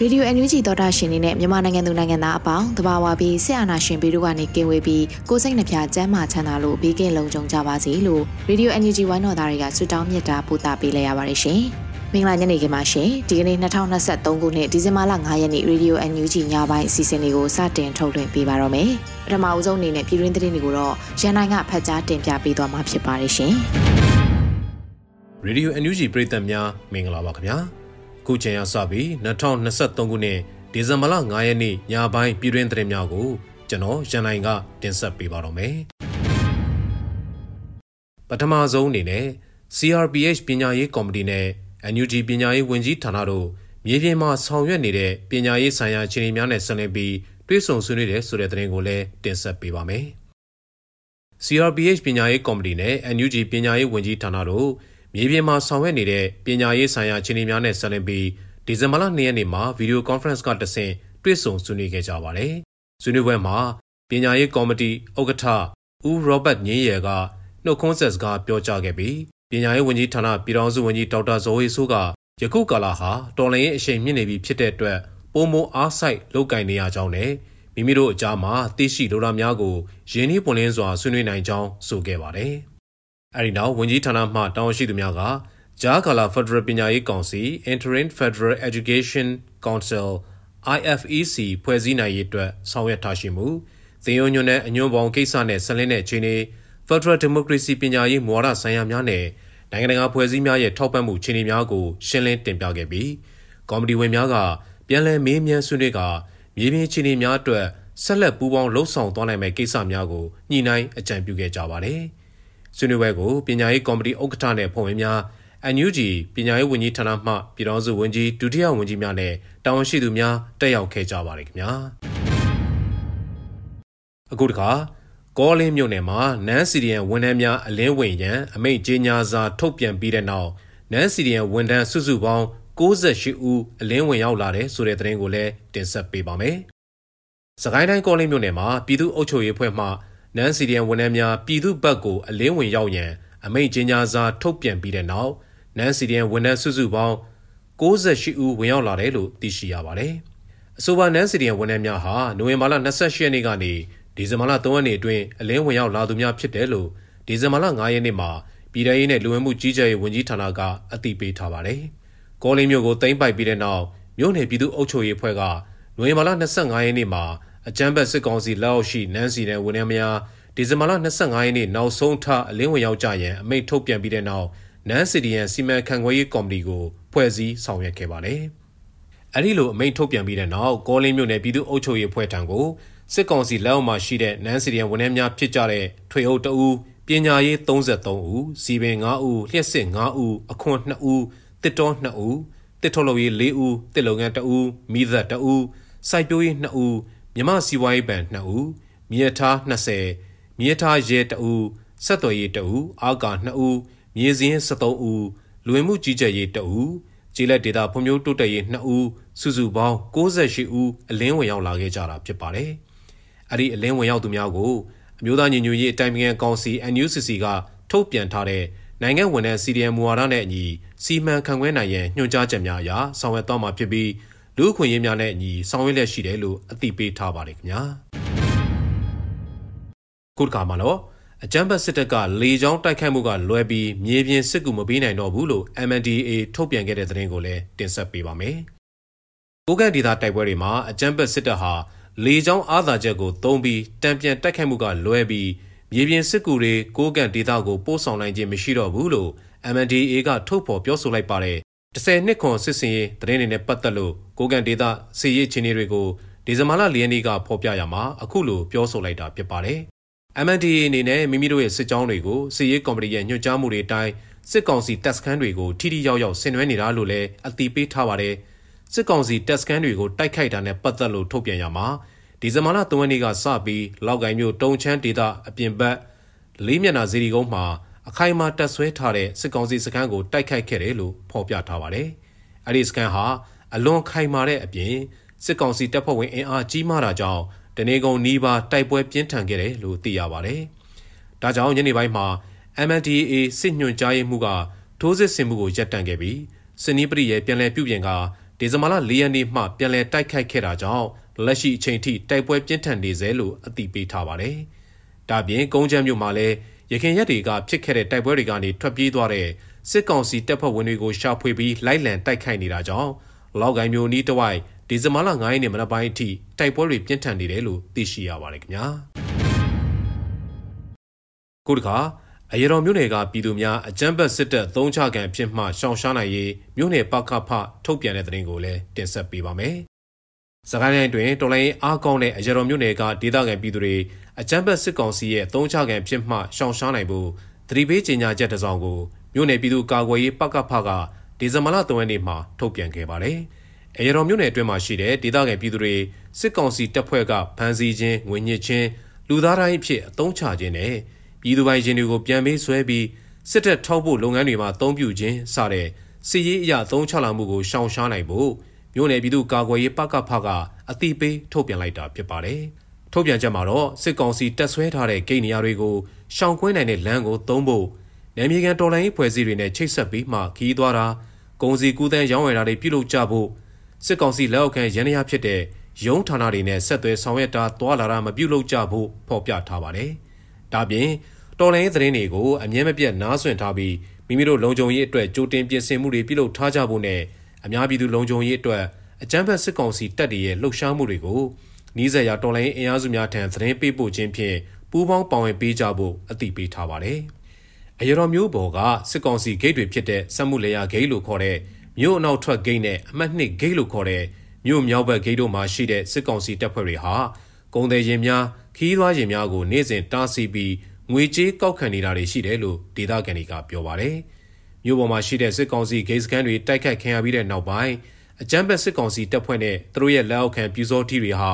ရေဒီယို NUG သောတာရှင်တွေနဲ့မြန်မာနိုင်ငံသူနိုင်ငံသားအပေါင်းတဘာဝပြီးဆရာနာရှင်ပေတို့ကနေကင်ဝေးပြီးကိုစိတ်နှဖျားစမ်းမချမ်းသာလို့ဘေးကင်းလုံခြုံကြပါစေလို့ရေဒီယို NUG ဝိုင်းတော်သားတွေကဆုတောင်းမြတ်တာပို့သပေးလိုက်ရပါတယ်ရှင်။မင်္ဂလာညနေခင်းပါရှင်။ဒီကနေ့2023ခုနှစ်ဒီဇင်ဘာလ9ရက်နေ့ရေဒီယို NUG ညပိုင်းအစီအစဉ်လေးကိုစတင်ထုတ်လွှင့်ပေးပါတော့မယ်။ပထမအဦးဆုံးအနေနဲ့ပြည်တွင်းသတင်းတွေကိုတော့ရန်နိုင်ကဖတ်ကြားတင်ပြပေးသွားမှာဖြစ်ပါတယ်ရှင်။ရေဒီယို NUG ပရိသတ်များမင်္ဂလာပါခင်ဗျာ။ ခုချိန်ရစပြီး2023ခုနှစ်ဒီဇင်ဘာလ9ရက်နေ့ညပိုင်းပြည်တွင်းသတင်းများကိုကျွန်တော်ရန်နိုင်ကတင်ဆက်ပေးပါတော့မယ်။ပထမဆုံးအနေနဲ့ CRPH ပညာရေးကော်မတီနဲ့ NUG ပညာရေးဝန်ကြီးဌာနတို့မြေပြင်မှာဆောင်ရွက်နေတဲ့ပညာရေးဆိုင်ရာအခြေအနေများနဲ့ဆက်လင်းပြီးတွဲဆုံဆွေးနွေးတဲ့ဆိုတဲ့သတင်းကိုလည်းတင်ဆက်ပေးပါမယ်။ CRPH ပညာရေးကော်မတီနဲ့ NUG ပညာရေးဝန်ကြီးဌာနတို့ မြေပြင်မှာဆောင်ရွက်နေတဲ့ပညာရေးဆိုင်ရာအခြေအနေများနဲ့ဆက်လင်းပြီးဒီဇင်ဘာလ2ရက်နေ့မှာဗီဒီယိုကွန်ဖရင့်ကတဆင့်တွေ့ဆုံဆွေးနွေးခဲ့ကြပါတယ်။ဆွေးနွေးပွဲမှာပညာရေးကော်မတီဥက္ကဋ္ဌဦးရောဘတ်ငင်းရယ်ကနှုတ်ခွန်းဆက်စကားပြောကြားခဲ့ပြီးပညာရေးဝန်ကြီးဌာနပြည်ထောင်စုဝန်ကြီးဒေါက်တာဇော်ဝေဆိုးကယခုကာလဟာတော်လှန်ရေးအရှိန်မြင့်နေပြီဖြစ်တဲ့အတွက်ပုံမအားဆိုင်လုပ်ကင်နေရကြောင်းနဲ့မိမိတို့အကြားမှာသိရှိလိုတာများကိုရင်းနှီးပွင့်လင်းစွာဆွေးနွေးနိုင်ကြောင်းဆိုခဲ့ပါတယ်။ အဲဒီနောက်ဝန်ကြီးဌာနမှတာဝန်ရှိသူများကဂျာကာလာ Federal ပညာရေးကောင်စီ Interim Federal Education Council IFEC ဖွဲ့စည်းနိုင်ရေးအတွက်ဆောင်ရွက်ထားရှိမှုသင်ယုံညွန်းတဲ့အညွန့်ပေါင်းကိစ္စနဲ့ဆက်လင်းတဲ့အခြေအနေ Federal Democracy ပညာရေးမူဝါဒဆိုင်ရာများနဲ့နိုင်ငံတကာဖွဲ့စည်းများရဲ့ထောက်ပံ့မှုအခြေအနေများကိုရှင်းလင်းတင်ပြခဲ့ပြီးကော်မတီဝင်များကပြန်လည်မေးမြန်းဆွေးနွေးကမြေပြင်အခြေအနေများအတွက်ဆက်လက်ပူးပေါင်းလှုပ်ဆောင်သွားနိုင်မယ့်ကိစ္စများကိုညှိနှိုင်းအကြံပြုခဲ့ကြပါတယ်။ ဆွေးနွေးပွဲကိုပညာရေးကော်မတီဥက္ကဋ္ဌနဲ့ဖွဲ့ဝင်များ NUG ပညာရေးဝန်ကြီးဌာနမှပြည်ထောင်စုဝန်ကြီးဒုတိယဝန်ကြီးများနဲ့တာဝန်ရှိသူများတက်ရောက်ခဲ့ကြပါတယ်ခင်ဗျာအခုတခါကောလင်းမြို့နယ်မှာနန်းစီရီယန်ဝန်ထမ်းများအလင်းဝင်ရန်အမိန့်ကြေညာစာထုတ်ပြန်ပြီးတဲ့နောက်နန်းစီရီယန်ဝန်ထမ်းစုစုပေါင်း68ဦးအလင်းဝင်ရောက်လာတဲ့ဆိုတဲ့သတင်းကိုလည်းတင်ဆက်ပေးပါမယ်။စကိုင်းတိုင်းကောလင်းမြို့နယ်မှာပြည်သူ့အုပ်ချုပ်ရေးဖွဲ့မှ နန်စီရီယန်ဝန်ထမ်းများပြည်သူ့ဘက်ကိုအလင်းဝင်ရောက်ရန်အမိန့်ကြေညာစာထုတ်ပြန်ပြီးတဲ့နောက်နန်စီရီယန်ဝန်ထမ်းစုစုပေါင်း68ဦးဝင်ရောက်လာတယ်လို့သိရှိရပါတယ်။အဆိုပါနန်စီရီယန်ဝန်ထမ်းများဟာနိုဝင်ဘာလ28ရက်နေ့ကနေဒီဇင်ဘာလ3ရက်နေ့အတွင်းအလင်းဝင်ရောက်လာသူများဖြစ်တယ်လို့ဒီဇင်ဘာလ9ရက်နေ့မှာပြည်ထောင်ရေးနဲ့လူဝင်မှုကြီးကြပ်ရေးဝန်ကြီးဌာနကအသိပေးထားပါတယ်။ကောလင်းမြို့ကိုသိမ်းပိုက်ပြီးတဲ့နောက်မြို့နယ်ပြည်သူ့အုပ်ချုပ်ရေးဖွဲ့ကနိုဝင်ဘာလ25ရက်နေ့မှာ အကြမ်းဖက်စစ်ကောင်စီလက်အောက်ရှိနန်းစီနယ်ဝန်ထမ်းများဒီဇင်ဘာလ25ရက်နေ့နောက်ဆုံးထားအလင်းဝင်ရောက်ကြရန်အမိန့်ထုတ်ပြန်ပြီးတဲ့နောက်နန်းစီဒီယန်စီမံခန့်ခွဲရေးကော်မတီကိုဖွဲ့စည်းဆောင်ရွက်ခဲ့ပါတယ်။အဲဒီလိုအမိန့်ထုတ်ပြန်ပြီးတဲ့နောက်ကောလင်းမြို့နယ်ပြည်သူ့အုပ်ချုပ်ရေးဖွဲ့ထံကိုစစ်ကောင်စီလက်အောက်မှာရှိတဲ့နန်းစီဒီယန်ဝန်ထမ်းများဖြစ်ကြတဲ့ထွေအုပ်တအူးပညာရေး33ဦးစီပင်9ဦးလျှက်စစ်9ဦးအခွန်2ဦးတစ်တော်2ဦးတစ်ထုတ်လုပ်ရေး4ဦးတစ်လုံငန်း2ဦးမိသက်2ဦးစိုက်ပျိုးရေး2ဦး မြမစီဝိုင်းဘဏ်2ဦးမြေထား20မြေထားရဲ2ဦးဆက်သွယ်ရေး2ဦးအာကာ2ဦးမြေစင်း73ဦးလူဝင်မှုကြီးကြပ်ရေး2ဦးကျေးလက်ဒေတာဖွံ့ဖြိုးတိုးတက်ရေး2ဦးစုစုပေါင်း68ဦးအလင်းဝင်ရောက်လာခဲ့ကြတာဖြစ်ပါတယ်။အဲ့ဒီအလင်းဝင်ရောက်သူများကိုအမျိုးသားညီညွတ်ရေးအတိုင်းအမြံကောင်စီ NUCC ကထုတ်ပြန်ထားတဲ့နိုင်ငံဝန်ထမ်း CDM မူဝါဒနဲ့အညီစီမံခန့်ခွဲနိုင်ရန်ညွှန်ကြားချက်များအရဆောင်ရွက်သွားမှာဖြစ်ပြီး လူ့အခွင့်အရေးများနဲ့အညီဆောင်ရွက်လက်ရှိတယ်လို့အသိပေးထားပါတယ်ခင်ဗျာခုတစ်ခါမှာတော့အကြမ်းဖက်စစ်တပ်ကလေကြောင်းတိုက်ခိုက်မှုကလွဲပြီးမြေပြင်စစ်ကူမပေးနိုင်တော့ဘူးလို့ MNDAA ထုတ်ပြန်ခဲ့တဲ့သတင်းကိုလည်းတင်ဆက်ပေးပါမယ်။ကိုကန့်ဒေသတိုက်ပွဲတွေမှာအကြမ်းဖက်စစ်တပ်ဟာလေကြောင်းအားသာချက်ကိုသုံးပြီးတံပြန်တိုက်ခိုက်မှုကလွဲပြီးမြေပြင်စစ်ကူတွေကိုကန့်ဒေသကိုပို့ဆောင်နိုင်ခြင်းမရှိတော့ဘူးလို့ MNDAA ကထုတ်ဖော်ပြောဆိုလိုက်ပါတယ်။10နှစ်ခွန်စစ်စင်ရေးသတင်းတွေနဲ့ပတ်သက်လို့ ကိုကန့်ဒေသစစ်ရေးချင်းတွေကိုဒီဇင်ဘာလ၄ရက်နေ့ကဖော်ပြရမှာအခုလိုပြောဆိုလိုက်တာဖြစ်ပါတယ်။ MNDAA အနေနဲ့မိမိတို့ရဲ့စစ်ကြောင်းတွေကိုစစ်ရေးကော်မတီရဲ့ညွှန်ကြားမှုတွေအတိုင်းစစ်ကောင်စီတပ်စခန်းတွေကိုထိထိရောက်ရောက်ဆင်နွှဲနေတာလို့လည်းအသိပေးထားပါတယ်။စစ်ကောင်စီတပ်စခန်းတွေကိုတိုက်ခိုက်တာနဲ့ပတ်သက်လို့ထုတ်ပြန်ရမှာဒီဇင်ဘာလ3ရက်နေ့ကစပြီးလောက်ကိုင်မြို့တုံချမ်းဒေသအပြင်ဘက်လေးမျက်နှာဇီရီကုန်းမှာအခိုင်အမာတပ်ဆွဲထားတဲ့စစ်ကောင်စီစခန်းကိုတိုက်ခိုက်ခဲ့တယ်လို့ဖော်ပြထားပါတယ်။အဲဒီစခန်းဟာ အလွန်ခိုင်မာတဲ့အပြင်စစ်ကောင်စီတပ်ဖွဲ့ဝင်အင်အားကြီးမားတာကြောင့်တနေကုန်နီးပါးတိုက်ပွဲပြင်းထန်ခဲ့တယ်လို့သိရပါတယ်။ဒါကြောင့်ညနေပိုင်းမှာ MNDAA စစ်ညွှန်ကြားရေးမှူးကထိုးစစ်ဆင်မှုကိုရပ်တန့်ခဲ့ပြီးစနီးပရိရဲ့ပြန်လည်ပြုပြင်ကဒီဇင်ဘာလ၄ရက်နေ့မှပြန်လည်တိုက်ခိုက်ခဲ့တာကြောင့်လက်ရှိအချိန်ထိတိုက်ပွဲပြင်းထန်နေစေလို့အသိပေးထားပါတယ်။ဒါပြင်ကုန်းချမ်းမြို့မှာလည်းရခိုင်ရက်တွေကဖြစ်ခဲ့တဲ့တိုက်ပွဲတွေကနေထွက်ပြေးသွားတဲ့စစ်ကောင်စီတပ်ဖွဲ့ဝင်တွေကိုရှာဖွေပြီးလိုက်လံတိုက်ခိုက်နေတာကြောင့် လောက်ကိုင်မျိုးနီးတဝိုက်ဒီဇင်ဘာလ9ရက်နေ့မနက်ပိုင်းအထိတိုက်ပွဲတွေပြင်းထန်နေတယ်လို့သိရှိရပါတယ်ခင်ဗျာခုတခါအရတော်မြို့နယ်ကပြည်သူများအကြမ်းဖက်စစ်တပ်သုံးချခံအဖြစ်မှရှောင်ရှားနိုင်ရေးမြို့နယ်ပကဖထုတ်ပြန်တဲ့သတင်းကိုလည်းတင်ဆက်ပေးပါမယ်။စကိုင်းတိုင်းတွင်တော်လိုင်းအားကောင်းတဲ့အရတော်မြို့နယ်ကဒေသခံပြည်သူတွေအကြမ်းဖက်စစ်ကောင်စီရဲ့သုံးချခံဖြစ်မှရှောင်ရှားနိုင်ဖို့သတိပေးကြေညာချက်တစ်စောင်ကိုမြို့နယ်ပြည်သူကာကွယ်ရေးပကဖက ဒီဇင်ဘာလ3ရက်နေ့မှာထုတ်ပြန်ခဲ့ပါတယ်။အရတော်မြို့နယ်အတွင်းမှာရှိတဲ့ဒေသခံပြည်သူတွေစစ်ကောင်စီတပ်ဖွဲ့ကဖမ်းဆီးခြင်းငွေညှစ်ခြင်းလူသားတိုင်းအဖြစ်အသုံးချခြင်းနဲ့ပြည်သူပိုင်ရှင်တွေကိုပြန်ပေးဆွဲပြီးစစ်တပ်ထောက်ဖို့လုပ်ငန်းတွေမှာအသုံးပြုခြင်းစတဲ့စစ်ရေးအရာသုံးချလာမှုကိုရှောင်ရှားနိုင်ဖို့မြို့နယ်ပြည်သူကာကွယ်ရေးပကဖကအတိပေးထုတ်ပြန်လိုက်တာဖြစ်ပါတယ်။ထုတ်ပြန်ချက်မှာတော့စစ်ကောင်စီတပ်ဆွဲထားတဲ့ဂိတ်နေရာတွေကိုရှောင်ကွင်းနိုင်တဲ့လမ်းကိုသုံးဖို့ နယ်မြေကန်တော်လိုင်းဖွဲ့စည်းတွေနဲ့ချိတ်ဆက်ပြီးမှခီးသွားတာကုန်စည်ကူးသန်းရောင်းဝယ်တာတွေပြုလုပ်ကြဖို့စစ်ကောင်စီလက်အောက်ခံရန်ရဖြစ်တဲ့ရုံးဌာနတွေနဲ့ဆက်သွယ်ဆောင်ရွက်တာတွာလာတာမပြုလုပ်ကြဖို့ဖော်ပြထားပါတယ်။ဒါပြင်တော်လိုင်းသတင်းတွေကိုအမြဲမပြတ်နားဆွင့်ထားပြီးမိမိတို့လုံခြုံရေးအတွက်ကြိုတင်ပြင်ဆင်မှုတွေပြုလုပ်ထားကြဖို့နဲ့အများပြည်သူလုံခြုံရေးအတွက်အကြမ်းဖက်စစ်ကောင်စီတပ်တွေရဲ့လှုပ်ရှားမှုတွေကိုနီးစပ်ရာတော်လိုင်းအင်အားစုများထံသတင်းပေးပို့ခြင်းဖြင့်ပူးပေါင်းပါဝင်ပေးကြဖို့အသိပေးထားပါတယ်။ အရတော်မျိုးပေါ်ကစစ်ကောင်စီဂိတ်တွေဖြစ်တဲ့စက်မှုလေယာဂိတ်လို့ခေါ်တဲ့မြို့အနောက်ထွက်ဂိတ်နဲ့အမှတ်2ဂိတ်လို့ခေါ်တဲ့မြို့မြောက်ဘက်ဂိတ်တို့မှာရှိတဲ့စစ်ကောင်စီတပ်ဖွဲ့တွေဟာကုန်သည်ရင်များခီးသွားရင်များကိုနေ့စဉ်တားဆီးပြီးငွေကြေးကောက်ခံနေတာတွေရှိတယ်လို့ဒေသခံတွေကပြောပါတယ်။မြို့ပေါ်မှာရှိတဲ့စစ်ကောင်စီဂိတ်စခန်းတွေတိုက်ခိုက်ခံရပြီးတဲ့နောက်ပိုင်းအကြမ်းဖက်စစ်ကောင်စီတပ်ဖွဲ့နဲ့သူတို့ရဲ့လက်အောက်ခံပြူစောထီတွေဟာ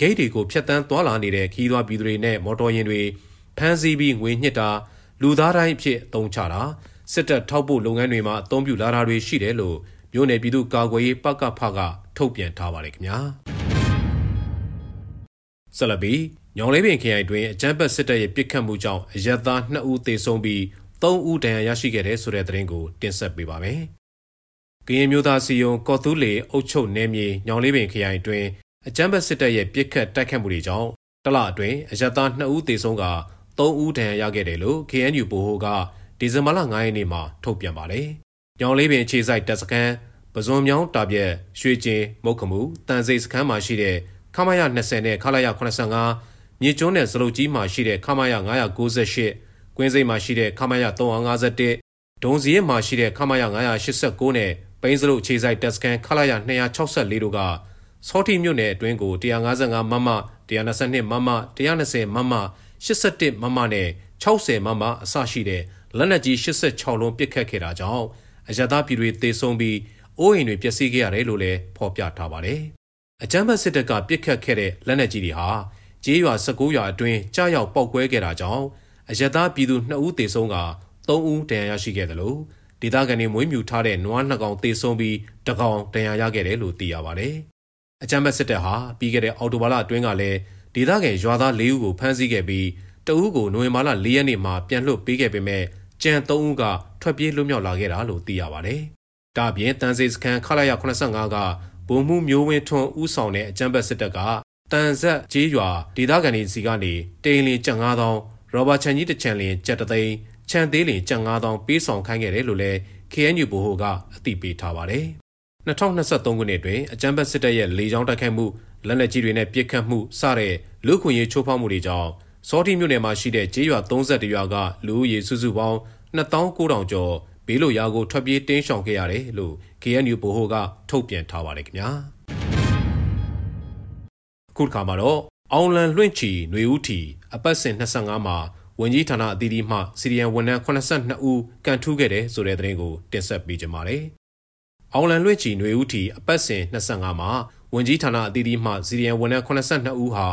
ဂိတ်တွေကိုဖျက်ဆီးသွားလာနေတဲ့ခီးသွွားပြည်သူတွေနဲ့မော်တော်ယာဉ်တွေဖမ်းဆီးပြီးငွေညှစ်တာ လူသားတိုင်းအဖြစ်အသုံးချတာစစ်တပ်ထောက်ပို့လုပ်ငန်းတွေမှာအသုံးပြုလာတာတွေရှိတယ်လို့မြို့နယ်ပြည်သူ့ကာကွယ်ရေးပကဖကထုတ်ပြန်ထားပါတယ်ခင်ဗျာဆလဘီညောင်လေးပင်ခရိုင်တွင်အကြမ်းဖက်စစ်တပ်ရဲ့ပစ်ခတ်မှုကြောင့်အရက်သား2ဦးသေဆုံးပြီး3ဦးဒဏ်ရာရရှိခဲ့တဲ့ဆိုတဲ့သတင်းကိုတင်ဆက်ပေးပါမယ်။ကရင်မျိုးသားစီယုံကော်တူးလေအုပ်ချုပ်နယ်မြေညောင်လေးပင်ခရိုင်တွင်အကြမ်းဖက်စစ်တပ်ရဲ့ပစ်ခတ်တိုက်ခတ်မှုတွေကြောင့်တလအတွင်းအရက်သား2ဦးသေဆုံးက 3ဦးဒဏ်ရာရခဲ့တယ်လို့ KNU ဗဟိုကဒီဇင်ဘာလ9ရက်နေ့မှာထုတ်ပြန်ပါတယ်။ညောင်လေးပင်ခြေဆိုင်တပ်စခန်းပဇွန်မြောင်းတာပြက်ရွှေကျင်မုတ်ခမှုတန်စိတ်စခန်းမှာရှိတဲ့ခမရ20နဲ့ခလာရ85မြေကျွန်းနဲ့စလုတ်ကြီးမှာရှိတဲ့ခမရ998ကွင်းစိတ်မှာရှိတဲ့ခမရ351ဒုံစည်းမှာရှိတဲ့ခမရ989နဲ့ပိန်းစလုတ်ခြေဆိုင်တပ်စခန်းခလာရ264တို့ကစောတိမြို့နယ်အတွင်းကို155မမ122မမ120မမ 81မမနဲ့60မမအစရှိတဲ့လက်နက်ကြီး86လုံးပစ်ခတ်ခဲ့တာကြောင့်အရသာပြည်တွေသေဆုံးပြီးအိုးအိမ်တွေပျက်စီးခဲ့ရတယ်လို့လည်းဖော်ပြထားပါတယ်။အကြမ်းဖက်စစ်တပ်ကပစ်ခတ်ခဲ့တဲ့လက်နက်ကြီးတွေဟာကျေးရွာ19ရွာအတွင်းကြားရောက်ပောက်ကွဲခဲ့တာကြောင့်အရသာပြည်သူ2ဦးသေဆုံးက3ဦးဒဏ်ရာရရှိခဲ့တယ်လို့ဒေသခံတွေမွေးမြူထားတဲ့နွားနှစ်ကောင်သေဆုံးပြီးတကောင်ဒဏ်ရာရခဲ့တယ်လို့သိရပါတယ်။အကြမ်းဖက်စစ်တပ်ဟာပြီးခဲ့တဲ့အော်တိုဘာလအတွင်းကလည်း ဒေသခံရွာသား၄ဦးကိုဖမ်းဆီးခဲ့ပြီးတဦးကိုနိုဝင်ဘာလ၄ရက်နေ့မှာပြန်လွှတ်ပေးခဲ့ပေမဲ့ကြံ၃ဦးကထွက်ပြေးလွတ်မြောက်လာခဲ့တာလို့သိရပါတယ်။ဒါပြင်တန်စေစခန်းခလာရ85ကဗိုလ်မှူးမျိုးဝင်းထွန်းဦးဆောင်တဲ့အကြမ်းဖက်စစ်တပ်ကတန်ဆက်ကျေးရွာဒေသခံတွေစီကနေတိန်လီကြံ9000ရောဘာချန်ကြီးတချန်လင်ကြက်တသိန်းချန်သေးလင်ကြက်9000ပေးဆောင်ခိုင်းခဲ့တယ်လို့လည်း KNU ဗဟိုကအသိပေးထားပါတယ်။ 2023ခုနှစ်တွင်အကြမ်းဖက်စစ်တပ်ရဲ့လေကြောင်းတိုက်ခိုက်မှုလက်နက်ကြီးတွေနဲ့ပစ်ခတ်မှုစတဲ့လူခွင့်ရေးချိုးဖောက်မှုတွေကြောင့်စောတိမြို့နယ်မှာရှိတဲ့ကျေးရွာ32ရွာကလူဦးရေစုစုပေါင်း2900ကျော်ဘေးလိုရာကိုထွက်ပြေးတင်းရှောင်ခဲ့ရတယ်လို့ KNU ဗဟိုကထုတ်ပြန်ထားပါတယ်ခင်ဗျာအခုတစ်ခါမှာတော့အောင်လန်လွင့်ချီຫນွေဦးထီအပတ်စဉ်25မှာဝန်ကြီးဌာနအသီးသီးမှစီရီယံဝန်ထမ်း82ဦးကန်ထူးခဲ့တဲ့ဆိုတဲ့သတင်းကိုတင်ဆက်ပေးကြပါမယ်။ အောင်လန်လွင့်ချီຫນွေဦးထီအပတ်စဉ်25မှာဝန်ကြီးဌာနအသီးသီးမှစီရီယံဝန်ထမ်း82ဦးဟာ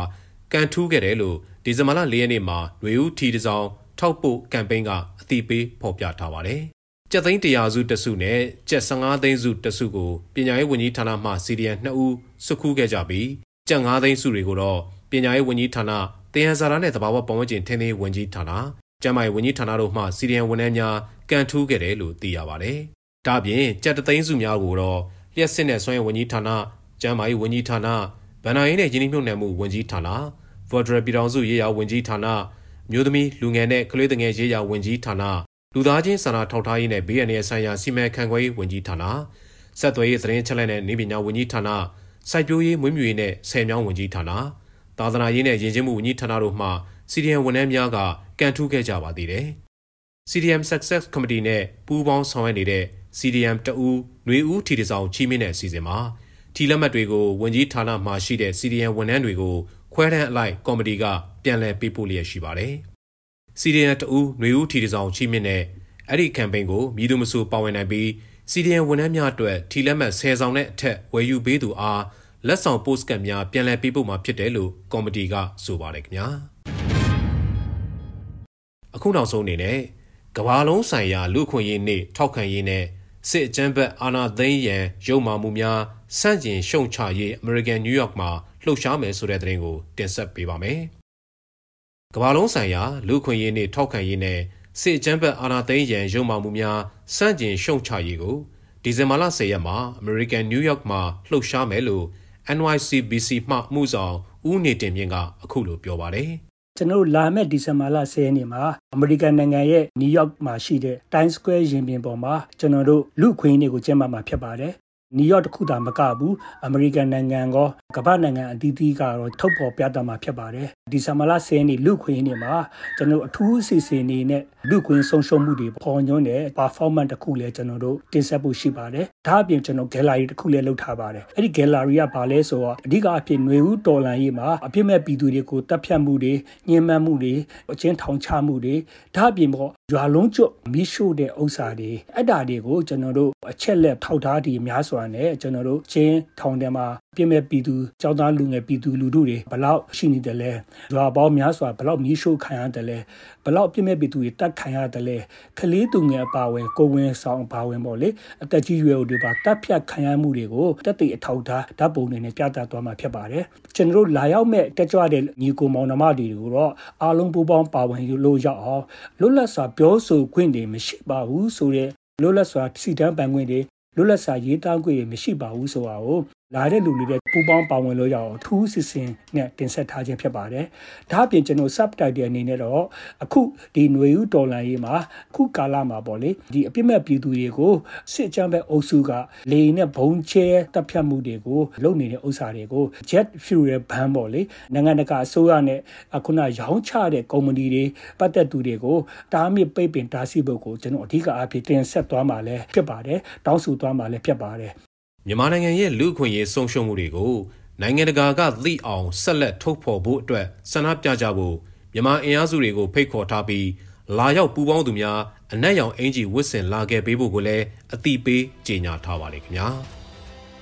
ကန်ထူးခဲ့တယ်လို့ဒီဇင်ဘာလ4ရက်နေ့မှာຫນွေဦးထီတစောင်းထောက်ပို့ကမ်ပိန်းကအသိပေးဖော်ပြထားပါတယ်။ကျပ်သိန်း100စုတစုနဲ့ကျပ်15သိန်းစုတစုကိုပညာရေးဝန်ကြီးဌာနမှစီရီယံ2ဦးစုခုခဲ့ကြပြီးကျပ်5သိန်းစုတွေကိုတော့ပညာရေးဝန်ကြီးဌာနတင်ဟန်စာရာနဲ့တဘာဝပတ်ဝန်းကျင်ထင်းသေးဝန်ကြီးဌာနကျန်းမာရေးဝန်ကြီးဌာနတို့မှစီရီယံဝန်ထမ်းများကန်ထူးခဲ့တယ်လို့သိရပါတယ်။ ဒါ့အပြင်ကြက်တသိန်းစုများကိုတော့လျှက်စစ်နဲ့ဆွမ်းရဝန်ကြီးဌာနကျန်းမာရေးဝန်ကြီးဌာနဗန်နာရေးနဲ့ရင်းနှီးမြှုပ်နှံမှုဝန်ကြီးဌာနဖော်ဒရယ်ပြည်ထောင်စုရေးရာဝန်ကြီးဌာနမျိုးသမီးလူငယ်နဲ့ကလေးငယ်ရေးရာဝန်ကြီးဌာနလူသားချင်းစာနာထောက်ထားရေးနဲ့ဘေးအန္တရာယ်ဆိုင်ရာစီမံခန့်ခွဲရေးဝန်ကြီးဌာနဆက်သွယ်ရေးသတင်းချက်လက်နဲ့နေပညာဝန်ကြီးဌာနစိုက်ပျိုးရေးမွေးမြူရေးနဲ့ဆယ်မြောင်းဝန်ကြီးဌာနသာသနာရေးနဲ့ယဉ်ကျေးမှုဝန်ကြီးဌာနတို့မှ CDM ဝန်ထမ်းများကကန်ထူးခဲ့ကြပါသေးတယ်။ CDM Success Committee နဲ့ပူးပေါင်းဆောင်ရွက်နေတဲ့ CDM တအူးຫນွေဦးထီတဆောင်ချီးမြှင့်တဲ့အစီအစဉ်မှာထီလက်မှတ်တွေကိုဝန်ကြီးဌာနမှရှိတဲ့ CDM ဝန်ထမ်းတွေကိုခွဲတန်းအလိုက်ကော်မတီကပြန်လည်ပေးပို့လျက်ရှိပါတယ်။ CDM တအူးຫນွေဦးထီတဆောင်ချီးမြှင့်တဲ့အဲ့ဒီကမ်ပိန်းကိုမြည်သူမဆိုပါဝင်နိုင်ပြီး CDM ဝန်ထမ်းများအတွက်ထီလက်မှတ်10ဆောင်နဲ့အထက်ဝယ်ယူပေးသူအားလက်ဆောင်ပို့စကတ်များပြန်လည်ပေးပို့မှာဖြစ်တယ်လို့ကော်မတီကဆိုပါတယ်ခင်ဗျာအခုနောက်ဆုံးအနေနဲ့ကဘာလုံးဆိုင်ရာလူခွင့်ရေးနေ့ထောက်ခံရေးနဲ့ စစ်အကြမ်းဖက်အာဏာသိမ်းရန်ရုံမှမှုများစန့်ကျင်ရှုံချရေးအမေရိကန်နယူးယောက်မှာလှုပ်ရှားမယ်ဆိုတဲ့သတင်းကိုတင်ဆက်ပေးပါမယ်ကဘာလုံးဆိုင်ရာလူခွင့်ရေးနေ့ထောက်ခံရေးနဲ့စစ်အကြမ်းဖက်အာဏာသိမ်းရန်ရုံမှမှုများစန့်ကျင်ရှုံချရေးကိုဒီဇင်ဘာလ10ရက်မှာအမေရိကန်နယူးယောက်မှာလှုပ်ရှားမယ်လို့ NYCBC မှမှုဆောင်ဦးနေတင်မြင့်ကအခုလိုပြောပါတယ် ကျွန်တော်လာမယ့်ဒီဇင်ဘာလ10ရက်နေ့မှာအမေရိကန်နိုင်ငံရဲ့နယူးယောက်မှာရှိတဲ့ Times Square ရင်ပြင်ပေါ်မှာကျွန်တော်တို့လူခွင့်ရေးကိုကျင်းပမှာဖြစ်ပါတယ် နယူးယောက်တခုသာမကဘူးအမေရိကန်နိုင်ငံကောကမ္ဘာနိုင်ငံအသီးသီးကတော့ထုတ်ဖော်ပြသမှာဖြစ်ပါတယ်ဒီဇင်ဘာလ10ရက်နေ့လူခွင့်ရေးနေ့မှာကျွန်တော်အထူးအစီအစဉ်နေနဲ့လူခွင့်ဆုံးရှုံးမှုတွေပေါ်ညွှန်းတဲ့ performance တစ်ခုလည်းကျွန်တော်တို့တင်ဆက်ဖို့ရှိပါတယ်ဒါအပြင်ကျွန်တော် gallery တစ်ခုလည်းလုပ်ထားပါတယ်အဲ့ဒီ gallery ကဘာလဲဆိုတော့အဓိကအဖြစ်ຫນွေဦးတော်လန်ရေးမှာအဖြစ်မဲ့ပြည်သူတွေကိုတပ်ဖြတ်မှုတွေညှဉ်းပန်းမှုတွေအချင်းထောင်ချမှုတွေဒါအပြင်ပေါ့ရွာလုံးကျွတ်မိရှို့တဲ့ဥစ္စာတွေအဲ့ဒါတွေကိုကျွန်တော်တို့အချက်လက်ထောက်ထားတွေများစွာနဲ့ကျွန်တော်တို့ချင်းထောင်ထဲမှာပြည့်မဲ့ပြည်သူကျောင်းသားလူငယ်ပြည်သူလူထုတွေဘလောက်ရှိနေတယ်လဲရွာပေါင်းများစွာဘလောက်မိရှို့ခံရတယ်လဲဘလောက်ပြည့်မဲ့ပြည်သူတွေတတ်ခံရတယ်လဲကလေးသူငယ်အပါဝင်ကိုဝင်ဆောင်အပါဝင်ပေါ့လေအသက်ကြီးရွယ်တွေပါတပ်ဖြတ်ခံရမှုတွေကိုတက်တည်အထောက်ထားဓာတ်ပုံတွေနဲ့ပြသသွားမှာဖြစ်ပါတယ်ကျွန်တော်တို့လာရောက်မဲ့တက်ကြွတဲ့ညီကိုမောင်နှမတွေကိုတော့အားလုံးပူးပေါင်းပါဝင်လို့ရောက်အောင်လွတ်လပ်စွာပြောဆိုခွင့်တွေမရှိပါဘူးဆိုတဲ့လွတ်လပ်စွာစီတန်းပန်ခွင့်တွေ လွတ်လပ်စွာရေးသားခွင့်တွေမရှိပါဘူးဆိုတာကို လာတဲ့လူတွေနဲ့ပူပေါင်းပါဝင်လို့ရအောင်အထူးစစ်စင်နဲ့တင်ဆက်ထားခြင်းဖြစ်ပါတယ်။ဒါ့အပြင်ကျွန်တော် subtitle အနေနဲ့တော့အခုဒီຫນွေဦးတော်လန်ရေးမှာအခုကာလမှာပေါ့လေဒီအပြစ်မဲ့ပြည်သူတွေကိုစစ်အကြမ်းဖက်အုပ်စုကလေနဲ့ဘုံချဲတပ်ဖြတ်မှုတွေကိုလုပ်နေတဲ့ဥစ္စာတွေကို jet fuel ban ပေါ့လေနိုင်ငံတကာအစိုးရနဲ့အခုနရောင်းချတဲ့ကုမ္ပဏီတွေပတ်သက်သူတွေကိုတားမြစ်ပိတ်ပင်တားဆီးဖို့ကိုကျွန်တော်အဓိကအဖြစ်တင်ဆက်သွားမှာလဲဖြစ်ပါတယ်တောင်းဆိုသွားမှာလဲဖြစ်ပါတယ် မြန်မာနိုင်ငံရဲ့လူ့အခွင့်အရေးဆုံးရှုံးမှုတွေကိုနိုင်ငံတကာကသိအောင်ဆက်လက်ထုတ်ဖော်ဖို့အတွက်ဆန္ဒပြကြဖို့မြန်မာအင်အားစုတွေကိုဖိတ်ခေါ်ထားပြီးလာရောက်ပူးပေါင်းသူများအနက်ရောင်အင်ဂျီဝစ်ဆင်လာခဲ့ပေးဖို့ကိုလည်းအတိပေးကြေညာထားပါလေခင်ဗျာ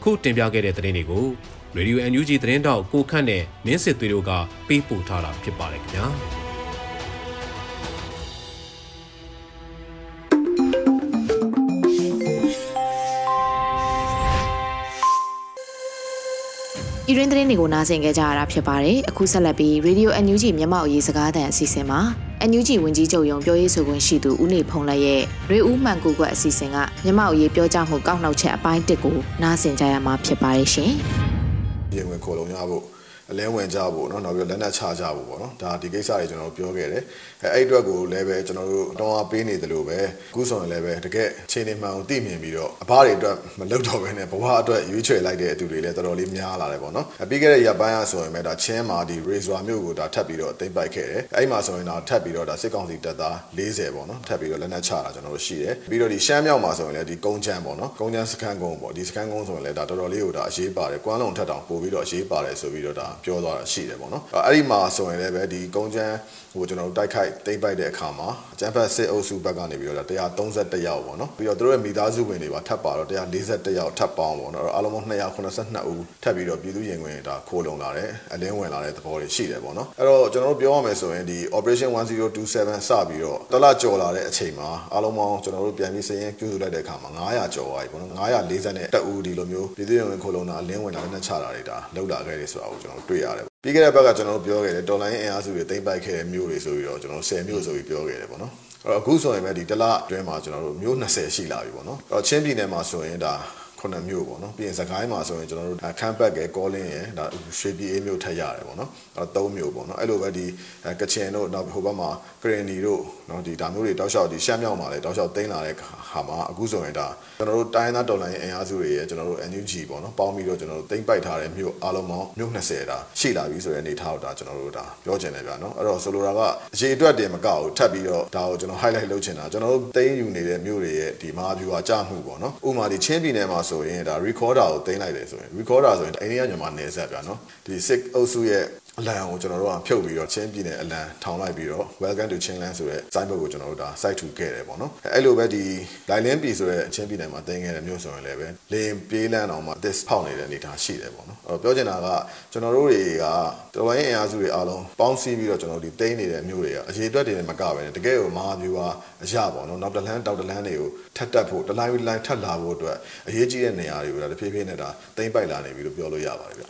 ခုတင်ပြခဲ့တဲ့သတင်းတွေကို Radio NUG သတင်းတောက်ကိုခန့်နဲ့မင်းစစ်သွေးတို့ကပေးပို့ထားတာဖြစ်ပါတယ်ခင်ဗျာ ဤရင်းသတင်းတွေကိုနားဆင်ကြကြရတာဖြစ်ပါတယ်အခုဆက်လက်ပြီး Radio NUG မြန်မာအရေးစကားသံအစီအစဉ်မှာ NUG ဝန်ကြီးချုပ်ရုံပြောရေးဆိုခွင့်ရှိသူဦးနေဖုံးလက်ရဲ့ရေဦးမှန်ကူကွက်အစီအစဉ်ကမြန်မာအရေးပြောကြားမှုကောက်နှောက်ချက်အပိုင်းတစ်ကိုနားဆင်ကြရမှာဖြစ်ပါတယ်ရှင်ရေဝင်ခေါ်လုံရဖို့ အလင်းဝင်ကြဖို့เนาะနောက်ပြီးလက်နက်ချကြဖို့ပေါ့နော်ဒါဒီကိစ္စတွေကျွန်တော်တို့ပြောခဲ့တယ် အဲအဲ့အတွက်ကိုလည်းပဲကျွန်တော်တို့တောင်းအားပေးနေတယ်လို့ပဲအခုဆိုရင်လည်းပဲတကယ်ခြေနေမှန်အောင်သိမြင်ပြီးတော့အဘတွေအတွက်မလုပ်တော့ဘဲနဲ့ဘဝအတွက်ရွေးချယ်လိုက်တဲ့အတူတွေလည်းတော်တော်လေးများလာတယ်ပေါ့နော်ပြီးခဲ့တဲ့ရက်ပိုင်းအဆိုရင်ပဲဒါချင်းမာဒီ Razor မျိုးကိုဒါထပ်ပြီးတော့သိမ့်ပိုက်ခဲ့တယ်အဲ့မှာဆိုရင်တော့ထပ်ပြီးတော့ဒါစစ်ကောင်စီတပ်သား40ပေါ့နော်ထပ်ပြီးတော့လက်နက်ချတာကျွန်တော်တို့ရှိတယ်ပြီးတော့ဒီရှမ်းမြောက်မှာဆိုရင်လည်းဒီကုန်းချမ်းပေါ့နော်ကုန်းချမ်းစခန်းကုန်းပေါ့ဒီစခန်းကုန်းဆိုရင်လည်းဒါတော်တော်လေးကိုဒါအရေးပါတယ်ကွမ်းလုံးထက်တောင်ပို့ပြီးတော့အရေးပါတယ်ဆိုပြီးတော့ဒါပြောသွားတာရှိတယ်ပေါ့နော်အဲ့ဒီမှာဆိုရင်လည်းပဲဒီကုန်းချမ်းဟိုကျွန်တော်တို့တိုက်ခိုက်တိမ့်ပိုက်တဲ့အခါမှာကျန်းဖတ်စစ်အုပ်စုဘက်ကနေပြီးတော့131ယောက်ပေါ့နော်ပြီးတော့သူတို့ရဲ့မိသားစုဝင်တွေပါထပ်ပါတော့141ယောက်ထပ်ပေါင်းပေါ့နော်အားလုံးပေါင်း282ဦးထပ်ပြီးတော့ပြည်သူရင်ဝင်ဒါခိုးလုံလာတယ်အလင်းဝင်လာတဲ့သဘောတွေရှိတယ်ပေါ့နော်အဲ့တော့ကျွန်တော်တို့ပြောရမယ်ဆိုရင်ဒီ operation 1027စပြီးတော့တလကြော်လာတဲ့အချိန်မှာအားလုံးပေါင်းကျွန်တော်တို့ပြန်ပြီးစရင်ပြုစုလိုက်တဲ့အခါမှာ900ကျော်သွားပြီပေါ့နော်940နဲ့တက်ဦးဒီလိုမျိုးပြည်သူရင်ဝင်ခိုးလုံတာအလင်းဝင်လာတဲ့နဲ့ချတာတွေဒါလောက်လာခဲ့တယ်ဆိုတာကိုကျွန်တော်တို့တွေ့ရတယ် ပြီးခဲ့တဲ့ဘက်ကကျွန်တော်တို့ပြောခဲ့တယ်တော်လိုင်းအင်အားစုတွေတိမ့်ပိုက်ခဲ့တဲ့မျိုးတွေဆိုပြီးတော့ကျွန်တော်10မျိုးဆိုပြီးပြောခဲ့တယ်ပေါ့နော်အဲ့တော့အခုဆိုရင်ပဲဒီတလအတွင်းမှာကျွန်တော်တို့မျိုး20ရှိလာပြီပေါ့နော်အဲ့တော့ချင်းပြည်နယ်မှာဆိုရင်ဒါ ခုနှစ်မျိုးပေါ့နော်ပြီးရင်စကိုင်းမှာဆိုရင်ကျွန်တော်တို့ခမ်းပတ်ကဲကောလင်းရယ်ဒါရွှေပြည်အေးမျိုးထက်ရတယ်ပေါ့နော်အဲသုံးမျိုးပေါ့နော်အဲ့လိုပဲဒီကချင်တို့နောက်ဟိုဘက်မှာကရင်နီတို့နော်ဒီဒါမျိုးတွေတောက်လျှောက်ဒီရှမ်းမြောက်မှာလည်းတောက်လျှောက်တင်းလာတဲ့ဟာမှာအခုဆိုရင်ဒါကျွန်တော်တို့တိုင်းသားတော်လိုင်းအင်အားစုတွေရယ်ကျွန်တော်တို့ NUG ပေါ့နော်ပေါင်းပြီးတော့ကျွန်တော်တို့တင်းပိုက်ထားတဲ့မြို့အားလုံးပေါင်းမြို့20ဒါရှိလာပြီဆိုတဲ့အနေထားကိုဒါကျွန်တော်တို့ဒါပြောချင်တယ်ဗျာနော်အဲ့တော့ဆိုလိုတာကအခြေအတွက်တင်မကဘူးထပ်ပြီးတော့ဒါကိုကျွန်တော် highlight လုပ်ချင်တာကျွန်တော်တို့တင်းယူနေတဲ့မြို့တွေရဲ့ဒီမဟာဗျူဟာကြမှုပေါ့နော်ဥပမာဒီချင်းပြည်နယ်မှာဆိုရင်ဒါ recorder ကိုတင်းလိုက်တယ်ဆိုရင် recorder ဆိုရင်အိန္ဒိယမြန်မာနယ်စပ်ဗျာနော်ဒီ sick အုပ်စုရဲ့ အလံကိုကျွန်တော်တို့ကဖြုတ်ပြီးတော့ချင်းပြည်နယ်အလံထောင်လိုက်ပြီးတော့ welcome to Chinland ဆိုတဲ့ site ဘက်ကိုကျွန်တော်တို့ဒါ site ထူခဲ့တယ်ပေါ့နော်အဲ့လိုပဲဒီ Lailand ပြည်ဆိုတဲ့ချင်းပြည်နယ်မှာတင်ခဲ့တဲ့မြို့ဆိုရင်လည်းပဲလေပြေးလန်းအောင်မှာ this ဖောက်နေတဲ့အနေအထားရှိတယ်ပေါ့နော်အဲ့တော့ပြောချင်တာကကျွန်တော်တို့တွေကတော်လိုင်းအင်အားစုတွေအားလုံးပေါင်းစည်းပြီးတော့ကျွန်တော်တို့ဒီတိန်းနေတဲ့မြို့တွေကအရေးအတွက်တွေနဲ့မကပဲနဲ့တကယ်ကိုမဟာဗျူဟာအရာပေါ့နော်နောက်တလန်းတောက်တလန်းတွေကိုထပ်တက်ဖို့တလိုင်းလိုင်းထပ်လာဖို့အတွက်အရေးကြီးတဲ့နေရာတွေကိုဒါတဖြည်းဖြည်းနဲ့ဒါတိန်းပိုက်လာနေပြီလို့ပြောလို့ရပါတယ်ဗျ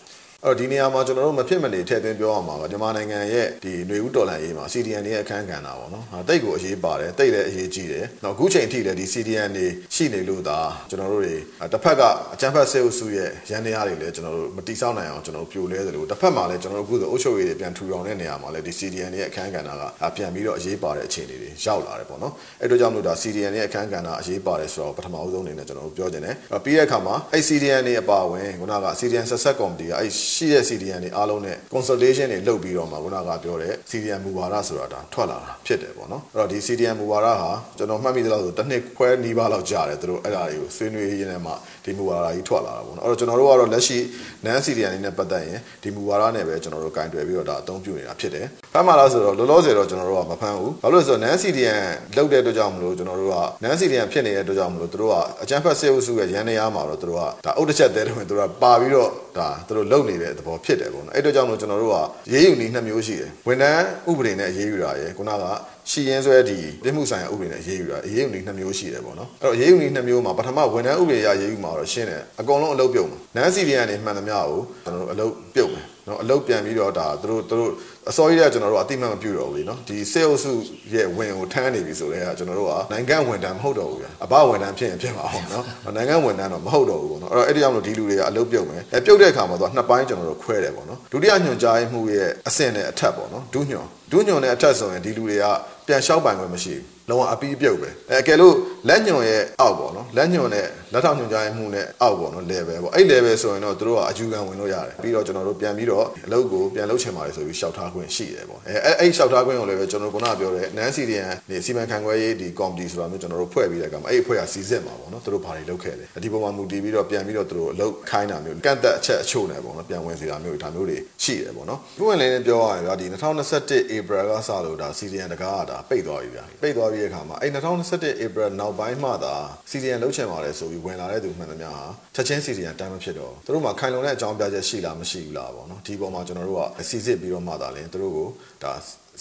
အဲ့တော့ဒီနေရာမှာကျွန်တော်တို့မဖြစ်မနေထည့်သွင်းပြောအောင်ပါပါမြန်မာနိုင်ငံရဲ့ဒီຫນွေဦးတော်လှန်ရေးမှာ CDN ရဲ့အခန်းကဏ္ဍပေါ့နော်ဟာတိတ်ကိုအရေးပါတယ်တိတ်လည်းအရေးကြီးတယ်နောက်အခုချိန်ထိလည်းဒီ CDN တွေရှိနေလို့ဒါကျွန်တော်တို့တွေတစ်ဖက်ကအချမ်းဖက်ဆေးအုပ်စုရဲ့ရန်တရားတွေလည်းကျွန်တော်တို့မတိဆောက်နိုင်အောင်ကျွန်တော်တို့ပြိုလဲသလိုတစ်ဖက်မှာလည်းကျွန်တော်တို့အခုဆိုအုပ်ချုပ်ရေးတွေပြန်ထူထောင်တဲ့နေရာမှာလည်းဒီ CDN ရဲ့အခန်းကဏ္ဍကပြန်ပြီးတော့အရေးပါတဲ့အခြေအနေတွေရောက်လာတယ်ပေါ့နော်အဲ့တို့ကြောင့်မလို့ဒါ CDN ရဲ့အခန်းကဏ္ဍအရေးပါတယ်ဆိုတော့ပထမအဦးဆုံးအနေနဲ့ကျွန်တော်တို့ပြောချင်တယ်ပြီးတဲ့အခါမှာအဲ့ CDN တွေအပါအဝင်ခုနက CDN ဆက်ဆက်ကော်မတီကအဲ့ရှိတဲ့ CDN တွေအားလုံးနဲ့ consultation တွေလုပ်ပြီးတော့မှခုနကပြောတဲ့ CDN မူဝါဒဆိုတာဒါထွက်လာတာဖြစ်တယ်ပေါ့နော်အဲ့တော့ဒီ CDN မူဝါဒဟာကျွန်တော်မှတ်မိသလောက်ဆိုတစ်နှစ်ခွဲနီးပါးလောက်ကြာတယ်သူတို့အဲ့ဒါတွေကိုဆွေးနွေးရင်းနဲ့မှဒီမူဝါဒကြီးထွက်လာတာပေါ့နော်အဲ့တော့ကျွန်တော်တို့ကတော့လက်ရှိ NaN CDN တွေနဲ့ပတ်သက်ရင်ဒီမူဝါဒနဲ့ပဲကျွန်တော်တို့ကင်တွယ်ပြီးတော့ဒါအသုံးပြုနေတာဖြစ်တယ်ဖမ်းမှာလားဆိုတော့လောလောဆယ်တော့ကျွန်တော်တို့ကမဖမ်းဘူးဘာလို့လဲဆိုတော့ NaN CDN လောက်တဲ့အတွက်ကြောင့်မလို့ကျွန်တော်တို့က NaN CDN ဖြစ်နေတဲ့အတွက်ကြောင့်မလို့သူတို့ကအကြမ်းဖက်စစ်အုပ်စုရဲ့ရန်နေရမှာတော့သူတို့ကဒါအုတ်တစ်ချက်သေးတယ်ဝင်သူတို့ကပါပြီးတော့ဒါသူတို့လုံနေတဲ့သဘောဖြစ်တယ်ပေါ့နော်အဲ့အတွက်ကြောင့်မလို့ကျွန်တော်တို့ကရေးယူနည်းနှစ်မျိုးရှိတယ်ဝန်ထမ်းဥပဒေနဲ့ရေးယူတာရယ်ခုနက ရှိရင်းဆွဲဒီပြမှုဆိုင်ရာဥပဒေနဲ့ရေးယူတာရေးယူနည်းနှစ်မျိုးရှိတယ်ပေါ့နော်အဲ့တော့ရေးယူနည်းနှစ်မျိုးမှာပထမဝန်ထမ်းဥပဒေအရရေးယူမှာတော့ရှင်းတယ်အကုန်လုံးအလုပ်ပြုတ်မှာနန်းစီဒီယန်နေမှန်သမျှကိုကျွန်တော်တို့အလုပ်ပြုတ်မယ်နော်အလုပ်ပြန်ပြီးတော့ဒါသူတို့သူတို့အစောကြီးကကျွန်တော်တို့အတိမတ်မပြုတော့ဘူးလေနော်ဒီစေအုပ်စုရဲ့ဝင်ကိုထမ်းနေပြီဆိုတော့ကျွန်တော်တို့ကနိုင်ငံဝန်ထမ်းမဟုတ်တော့ဘူးဗျာအဘဝန်ထမ်းဖြစ်ရင်ဖြစ်ပါအောင်နော်နိုင်ငံဝန်ထမ်းတော့မဟုတ်တော့ဘူးပေါ့နော်အဲ့တော့အဲ့ဒီကြောင့်လို့ဒီလူတွေကအလုပ်ပြုတ်မယ်အဲပြုတ်တဲ့အခါမှာသူကနှစ်ပိုင်းကျွန်တော်တို့ခွဲတယ်ပေါ့နော်ဒုတိယညွှန်ကြားမှုရဲ့အဆင့်နဲ့အထက်ပေါ့နော်ဒုညွှန် ဒုညွှန်နဲ့အထက်ဆိုရင်ဒီလူတွေကပြန်လျှောက်ပိုင်ခွင့်မရှိဘူးလုံးဝအပီးပြုတ်ပဲအဲအကယ်လို့လက်ညွန်ရဲ့အောက်ပေါ့နော်လက်ညွန်နဲ့လက်ထောက်ညွန်ကြားမှုနဲ့အောက်ပေါ့နော် level ပေါ့အဲ့ level ဆိုရင်တော့တို့ကအယူခံဝင်လို့ရတယ်ပြီးတော့ကျွန်တော်တို့ပြန်ပြီးတော့အလုပ်ကိုပြန်လုပ်ချင်ပါတယ်ဆိုပြီးရှောက်ထားခွင့်ရှိတယ်ပေါ့အဲအဲ့အဲ့ရှောက်ထားခွင့်ကိုလည်းပဲကျွန်တော်ခုနကပြောတဲ့ NaN CDN နေစီမံခန့်ခွဲရေးဒီ committee ဆိုတာမျိုးကျွန်တော်တို့ဖွဲ့ပြီးတဲ့အခါမှာအဲ့အဖွဲ့ကစီစစ်မှာပေါ့နော်တို့ဘာတွေလုပ်ခဲ့တယ်ဒီပုံမှာမူတည်ပြီးတော့ပြန်ပြီးတော့တို့အလုပ်ခိုင်းတာမျိုးကန့်သက်အချက်အချို့နဲ့ပေါ့နော်ပြန်ဝင်စီတာမျိုးဒါမျိုးတွေရှိတယ်ပေါ့နော်ခုဝင်လည်းပြောရရင်ဗျာဒီ2021 April ကစလို့ဒါ CDN တကားကဒါပိတ်သွားပြီဗျာပိတ်သွားပြီးတဲ့အခါမှာအဲ့2021 April နောက်ပိုင်းမှသာ CDN လုပ်ချင်ပါတယ်ဆိုပြီးဝင်လာတဲ့သူမှန်သမျှဟာချက်ချင်း CDN တမ်းမဖြစ်တော့သူတို့မှာခိုင်လုံတဲ့အကြောင်းပြချက်ရှိလားမရှိဘူးလားပေါ့နော်ဒီပေါ်မှာကျွန်တော်တို့ကစီစစ်ပြီးတော့မှသာလဲသူတို့ကိုဒါ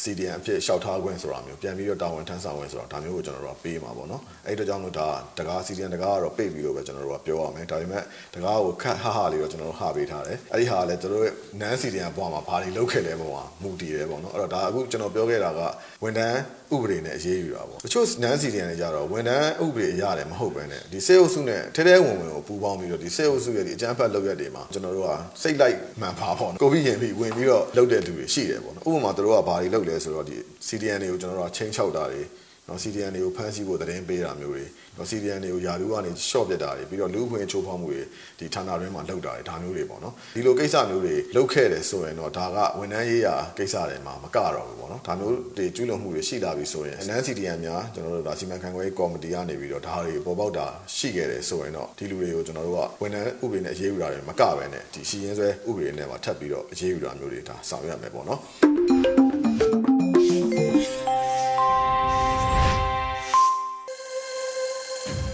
CDN အဖြစ်လျှောက်ထားခွင့်ဆိုတာမျိုးပြန်ပြီးတော့တာဝန်ထမ်းဆောင်ခွင့်ဆိုတာဒါမျိုးကိုကျွန်တော်တို့ကပေးမှာပေါ့နော်အဲ့ဒီတော့ကြောင့်လို့ဒါတကား CDN တကားကတော့ပိတ်ပြီးတော့ပဲကျွန်တော်တို့ကပြောရမယ်ဒါပေမဲ့တကားကိုခတ်ဟဟလေးတော့ကျွန်တော်တို့ဟာပေးထားတယ်အဲ့ဒီဟာကလည်းကျွန်တော်တို့ NaN CDN ဘွားမှာဘာတွေလုပ်ခဲ့လဲပေါ့ဟာမူတည်တယ်ပေါ့နော်အဲ့တော့ဒါအခုကျွန်တော်ပြောခဲ့တာကဝန်ထမ်းဥပဒေနဲ့အရေးယူတာပေါ့တချို့ NaN CDN တွေကြတော့ဝန်ထမ်းဥပဒေအရတယ်မဟုတ်ပဲနဲ့ဒီစေအုပ်စုနဲ့ထဲထဲဝင်ဝင်ကိုပူးပေါင်းပြီးတော့ဒီစေအုပ်စုရဲ့ဒီအကြမ်းဖက်လုပ်ရက်တွေမှာကျွန်တော်တို့ကစိတ်လိုက်မှန်ပါပေါ့နော်ကိုပြီးရင်ပြီးဝင်ပြီးတော့လုပ်တဲ့လူတွေရှိတယ်ပေါ့နော်ဥပမာတို့ကဘာတွေလုပ်လဲဆိုတော့ဒီ CDN တွေကိုကျွန်တော်တို့ကချင်းချောက်တာတွေ နော် CDN တွေကိုဖမ်းဆီးဖို့သတင်းပေးတာမျိုးတွေနော် CDN တွေကိုယာလူကနေ short ပြတ်တာတွေပြီးတော့လူ့အခွင့်ချိုးဖောက်မှုတွေဒီဌာနတွင်းမှာလုပ်တာတွေဒါမျိုးတွေပေါ့နော်ဒီလိုကိစ္စမျိုးတွေလုပ်ခဲ့တယ်ဆိုရင်တော့ဒါကဝန်ထမ်းရေးရာကိစ္စတွေမှာမကတော့ဘူးပေါ့နော်ဒါမျိုးတွေကျူးလွန်မှုတွေရှိလာပြီဆိုရင် NCDN များကျွန်တော်တို့ဒါစီမံခန့်ခွဲရေးကော်မတီကနေပြီးတော့ဒါတွေပေါ်ပေါက်တာရှိခဲ့တယ်ဆိုရင်တော့ဒီလူတွေကိုကျွန်တော်တို့ကဝန်ထမ်းဥပဒေနဲ့အရေးယူတာတွေမကပဲနဲ့ဒီရှိရင်းဆွဲဥပဒေနဲ့ပါထပ်ပြီးတော့အရေးယူတာမျိုးတွေဒါဆောင်ရွက်ရမယ်ပေါ့နော်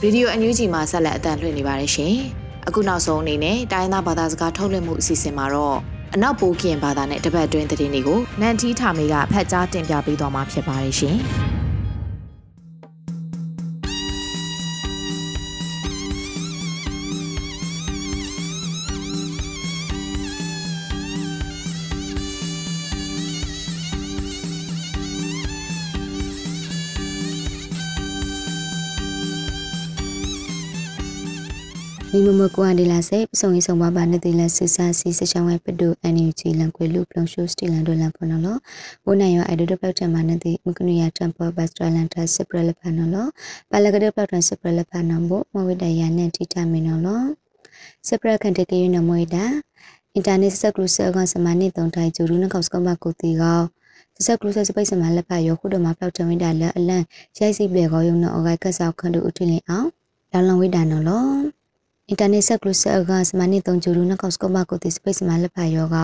ရေဒီယိုအန်ယူဂျီမှာဆက်လက်အသံလွှင့်နေပါတယ်ရှင်။အခုနောက်ဆုံးအနေနဲ့တိုင်းသားဘာသာစကားထုတ်လွှင့်မှုအစီအစဉ်မှာတော့အနောက်ပိုးကင်ဘာသာနဲ့တပတ်တွင်းသတင်းတွေကိုနန်တီးထာမေကဖတ်ကြားတင်ပြပေးသွားမှာဖြစ်ပါတယ်ရှင်။ နီမမကွာဒီလာစေပစုံရေးဆောင်ပါပါနေတိလဆူစာစီစချောင်းဝဲပဒုအန်ယူဂျီလန်ကွေလူပလုံရှိုစတီလန်ဒိုလန်ဖနော်လောဘိုနိုင်ရအိုက်ဒိုပလောက်တမနေတိမကနူယာတမ်ပေါ်ဘတ်စထလန်တာစပရလဖနော်လောပါလကဒပလောက်တန်စပရလဖနော်ဘမဝိတယာနဲ့တီတာမီနော်လောစပရခန်တကေယနမွေတာအင်တာနက်ဆက်ကလူဆာကစမနိတုံထိုင်ဂျူရူနကောက်စကမကိုတီကောစက်ကလူဆာစပိတ်စမလက်ဖယောခုဒမပလောက်တဝိတာလက်အလန့်ရိုက်စီပြေကောယုံနော်အဂိုက်ကဆောက်ခန့်တို့ဥထလင်အောင်လောင်လောင်ဝိတာနော်လော အင်တာနက်ဆက်ကလုဆာကစမနိတုံဂျူရူနကောက်စကမကိုတိစပိတ်စမလက်ဖာယောက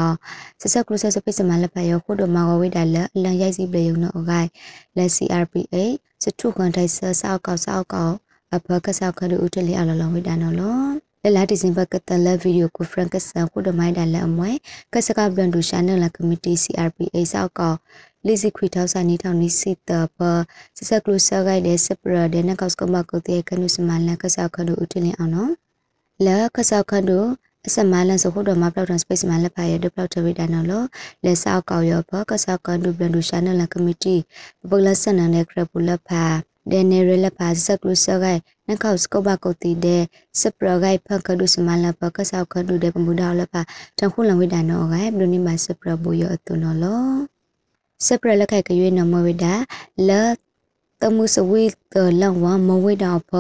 စဆက်ကလုဆာစပိတ်စမလက်ဖာယောခုဒမဂဝိဒါလအလန်ရိုက်စီပလေယုံနောဂိုင်လက် CRPA စထုခွန်တိုက်ဆာဆောက်ကောက်ဆောက်ကောက်အဘကဆောက်ခဒဥတလီအလလဝိဒါနော်လောလလာဒီဇင်ဘာကတလဗီဒီယိုကိုဖရန်ကဆန်ခုဒမိုင်းဒါလအမွဲကစကဘလန်ဒူရှာနယ်လကမတီ CRPA ဆောက်ကောက်လီစီခွီထောက်စာနီထောင်နီစီတပစဆက်ကလုဆာဂိုင်ဒေစပရဒေနကောက်စကမကိုတေကနုစမလကဆောက်ခဒဥတလီအောင်နော် လာခဆောက်ခန့်တို့အစမလန်စခုတော်မှာပလောက်တန်စပိတ်စမလက်ဖာရဒပလောက်တဝိဒါနော်လောလက်ဆောက်ကောက်ရောဘခဆောက်ကန်ဒူဘလန်ဒူရှာနယ်လကမတီပပလဆန်နနဲ့ကရပူလက်ဖာဒန်နယ်ရလက်ဖာစကလုစဂိုင်နခောက်စကဘကုတီတဲ့စပရဂိုင်ဖကဒုစမလပကဆောက်ခန့်ဒူတဲ့ပမူဒါလက်ဖာတန်ခုလဝိဒါနော်ဂိုင်ဘလူနီမစပရဘူယောအတုနော်လောစပရလက်ခိုက်ကရွေးနော်မဝိဒါလတမှုစဝိတလဝမဝိဒါဖ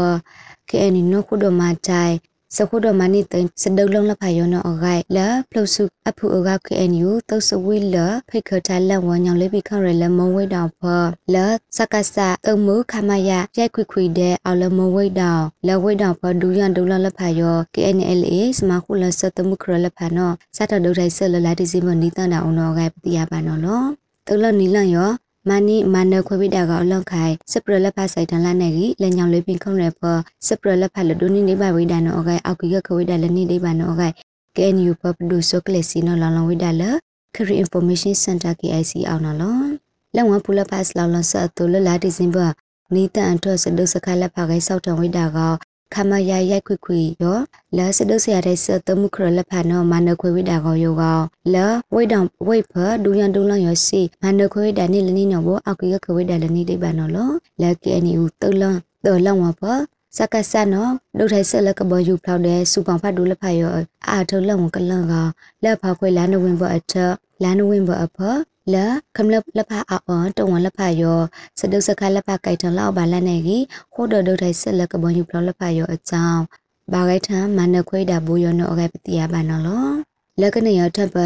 ကေအနီနိုခုဒမတိုင် စခုဒမနီတန်စဒုလုံးလဖာယောနအဂိုင်လာဖလုစုအဖူအဂကေအန်ယူတောစဝီလဖိခထလဝညောင်လေးပိခရလမဝိတောင်ဖလာစကဆာအမှုခမယရိုက်ခွခွတဲ့အော်လမဝိတောင်လဝိတောင်ဖဒူရန်ဒူလလဖာယော KNLA စမခုလစတမှုခရလဖာနောစတဒုထိုင်ဆလလာဒီစီမနီတန်တာအောင်တော့ဂိုင်ပတိယပါနော်လောတလနီလန်ယော မနီမနခွေပိတာကအလောက်ခိုင်စပရလက်ဖဆိုင်တန်လာနေကြီးလက်ညောင်လေးပင်ခုံရပစပရလက်ဖလဒိုနီနေပါဝိဒါနောအဂိုင်အောက်ကီကခွေဒါလနေဒေဘာနောအဂိုင်ကဲနယူပပဒူဆိုကလစီနောလောင်လောင်ဝိဒါလခရီ information center KIC အောင်နော်လက်ဝံပူလပတ်လောင်လောင်ဆတ်တူလလာဒီဇင်ဘာနီတန်ထွတ်စဒုစခလက်ဖခိုင်ဆောက်တံဝိဒါက ခမရရိုက်ခွခွရောလာစဒုစရတဲ့စတမှုခရလက်ဖာနောမနခွေဝိတာကောယောကလာဝိတောင်ဝိဖဒူရန်ဒူလယောစီမနခွေဝိတာနိလနိနောဘောအောက်ကီကခွေဝိတာလနိဒိဘာနောလောလာကေအနီဦးတလန်တော်လောင်ဝဖစကဆန်နော်ဒုထိုင်ဆက်လကဘယူဖောက်တဲ့စူပောင်ဖတ်ဒူလက်ဖာယောအာထုံလုံကလန်ကလက်ဖာခွေလာနဝင်းဘောအထလာနဝင်းဘောအဖ လာခမလလဖာအောတဝန်လဖာယောစဒုစခလဖာကိုက်ထလောက်ပါလက်နေကြီးခိုးတော်ဒုထိုင်ဆက်လကဘယူဖလောက်လဖာယောအကြောင်းဘာဂိုက်ထမနခွေးတာဘူယောနောအဂိုက်ပတိယပါနော်လော လကနယထပ်ပ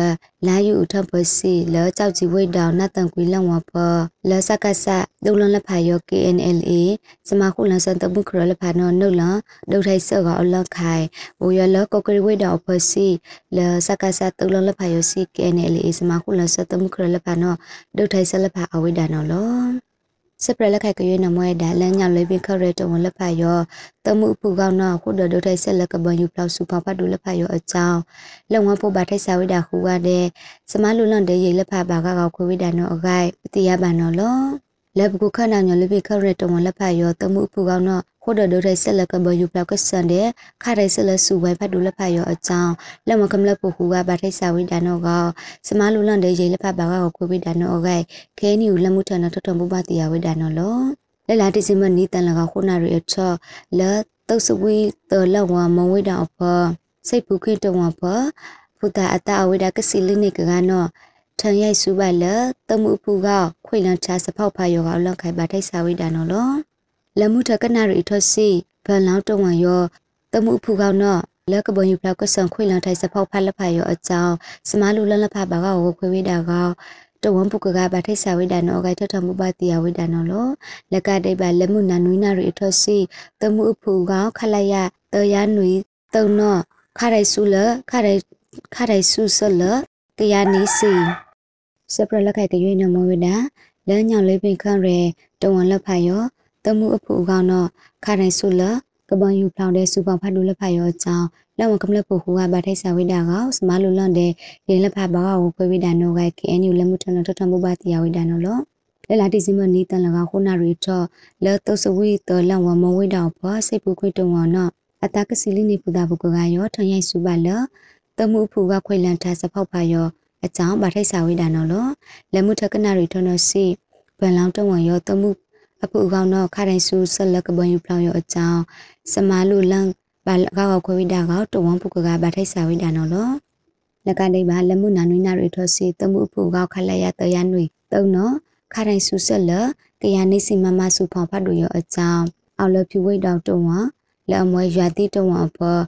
လာယူထပ်ပစီလောကြောက်ကြီးဝိတောင်နတ်တန်ကွေလန်ဝပလောစကဆဒုလန်လဖာယော KNLA စမခုလန်စန်တဘုခရလဖာနောနုလဒုထိုင်ဆော့ကအလခိုင်ဘူယလကောကရီဝိတောင်ပစီလောစကဆဒုလန်လဖာယောစီ KNLA စမခုလန်စန်တဘုခရလဖာနောဒုထိုင်ဆလဖာအဝိဒါနောလော စစပရလက်ခိုက်ကရွေးနမွဲဒါလန်ညလွေပင်ခရဲတဝန်လက်ဖတ်ရောတမှုဖူကောင်းတော့ခုဒဒိုထိုက်ဆက်လက်ကဘယူပလောက်စုဖောက်ဖတ်ဒူလက်ဖတ်ရောအကြောင်းလုံဝဖို့ပါထိုက်စာဝိဒါခူကတဲ့စမလူလွန်တဲ့ရေလက်ဖတ်ပါကကောက်ခွေဝိဒါနော်အခိုက်ပတိယပါနော်လောလက်ပကူခနာညလွေပင်ခရဲတဝန်လက်ဖတ်ရောတမှုဖူကောင်းတော့ ခိုဒဒိုထိုက်ဆက်လက်ကဘယူပလောက်ကဆန်တဲ့ခရိုင်ဆက်လက်စုဝဲဖတ်ဒူလက်ဖတ်ရောအကြောင်းလက်မကမလက်ဖို့ခူကပါထိုက်စာဝိဒါနော်ကစမလူလွန်တဲ့ရေလက်ဖတ်ပါကကောက်ခွေဝိဒါနော်အခိုက်ခဲနီကိုလက်မှုထန်တော့ထထမဘတိယဝိဒါနော်လောလဲလာတိစမနီတန်လကခုနာရီအချောလဲတုတ်စဝီတော်လဝမဝိဒါအဖစိတ်ပုခိတဝဖဖုတာအတာအဝိဒါကစီလနိကကနောထန်ရိုက်စုပါလတမှုဖူကခွေလန်ချစဖောက်ဖာယောကလောက်ခိုင်ပါထိုက်စာဝိဒါနော်လော လမှုထကနာရီထောစီဘန်လောင်းတဝန်ယောတမှုဖူကောက်နောလက်ကဘယူဖလောက်ကဆန်ခွေလန်ထိုက်စဖောက်ဖာလက်ဖာယောအကြောင်းစမလူလလဖာဘာကကိုခွေဝိဒါကောတဝံပုကကဘာထိတ်ဆာဝိဒါနောဂိုက်ထထမှုပါတီယဝိဒါနောလောလက်ကတိပါလက်မှုနာနွိနာရီအထောစီတမှုအဖူကောခလရတရနွိတုံနောခရိုင်ဆူလခရိုင်ခရိုင်ဆူဆလကရနီစီစပရလက်ခိုက်ကရွေးနမဝိဒါလဲညောင်လေးပင်ခန့်ရဲတဝံလက်ဖာယော တမှုအဖူကောနောခရိုင်ဆူလကပန်ယူဖောင်တဲ့စူပေါဖတ်လူလက်ဖာယောအကြောင်းလက်ဝကမလက်ဖို့ဟူကဗထိုက်ဆာဝိဒါကစမလူလွန်တဲ့ရေလက်ဖာဘာကိုခွေဝိဒါနောက KNU လက်မှုထနထထမဘတိယဝိဒါနောလောလဲလာတိစီမနီတန်လကခုနာရီထောလဲတုစဝီတလဝမဝိဒါဖောစိတ်ပူခွေတုံဝနောအတကစီလီနေပူတာဘုကကရောထရိုက်စုပါလတမှုဖူကခွေလန်ထားစဖောက်ပါရောအကြောင်းဗထိုက်ဆာဝိဒါနောလောလက်မှုထကနာရီထောနစီဘန်လောင်းတဝရောတမှု အပူကောင်တော့ခရိုင်ဆူဆက်လက်ကဘယူပလောင်ရောအကြောင်းစမာလူလန်ဘာကောက်ခွေဝိဒါကောတဝံပုကကဘာထိုက်စာဝိဒါနော်လောလကဒိဘာလမှုနာနွိနာရီထောစီတမှုဖူကောက်ခလက်ရတရနွိတုံနော်ခရိုင်ဆူဆက်လကရနေစီမမစုဖောင်ဖတ်တို့ရောအကြောင်းအောက်လဖြူဝိတောက်တုံဝလက်အမွဲရွာတိတုံဝအဖော်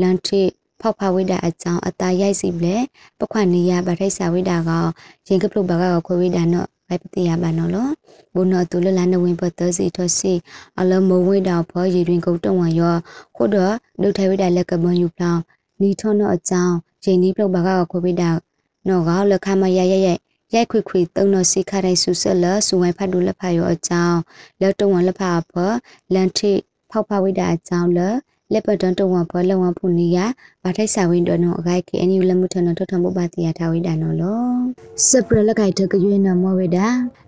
လန်ထိဖောက်ဖဝိဒါအကြောင်းအတာရိုက်စီပလေပခွန်နီယာဗထိုက်စာဝိဒါကောရင်ကပလုဘကခွေဝိဒါနော် ဘိုက်ပတိယပါနော်လောဘုနောတူလလနဝင်ပတစီထစီအလမဝိတောက်ဖောရည်တွင်ကုတ်တုံဝရောခုတော့ဒုထိုင်ဝိဒါလက်ကမယူပလောင်နီထောနောအကြောင်းရင်နီးပလုဘကခွေဝိဒါနော်ကောလက်ခမရရရရိုက်ခွေခွေတုံနစီခရိုင်ဆူဆက်လစူဝိုင်ဖတ်ဒူလက်ဖာရောအကြောင်းလက်တုံဝလက်ဖာဖလန်ထိဖောက်ဖဝိဒါအကြောင်းလက် လက်ပတန်တဝဘလဝဖုန်နီယာဘာထိုက်စာဝင်းတော်နော်အခိုက်ကေအန်ယူလမှုထနထထမဘတိယထာဝိဒါနော်လောစပရလက်ခိုက်ထကရွေးနမောဝိဒါ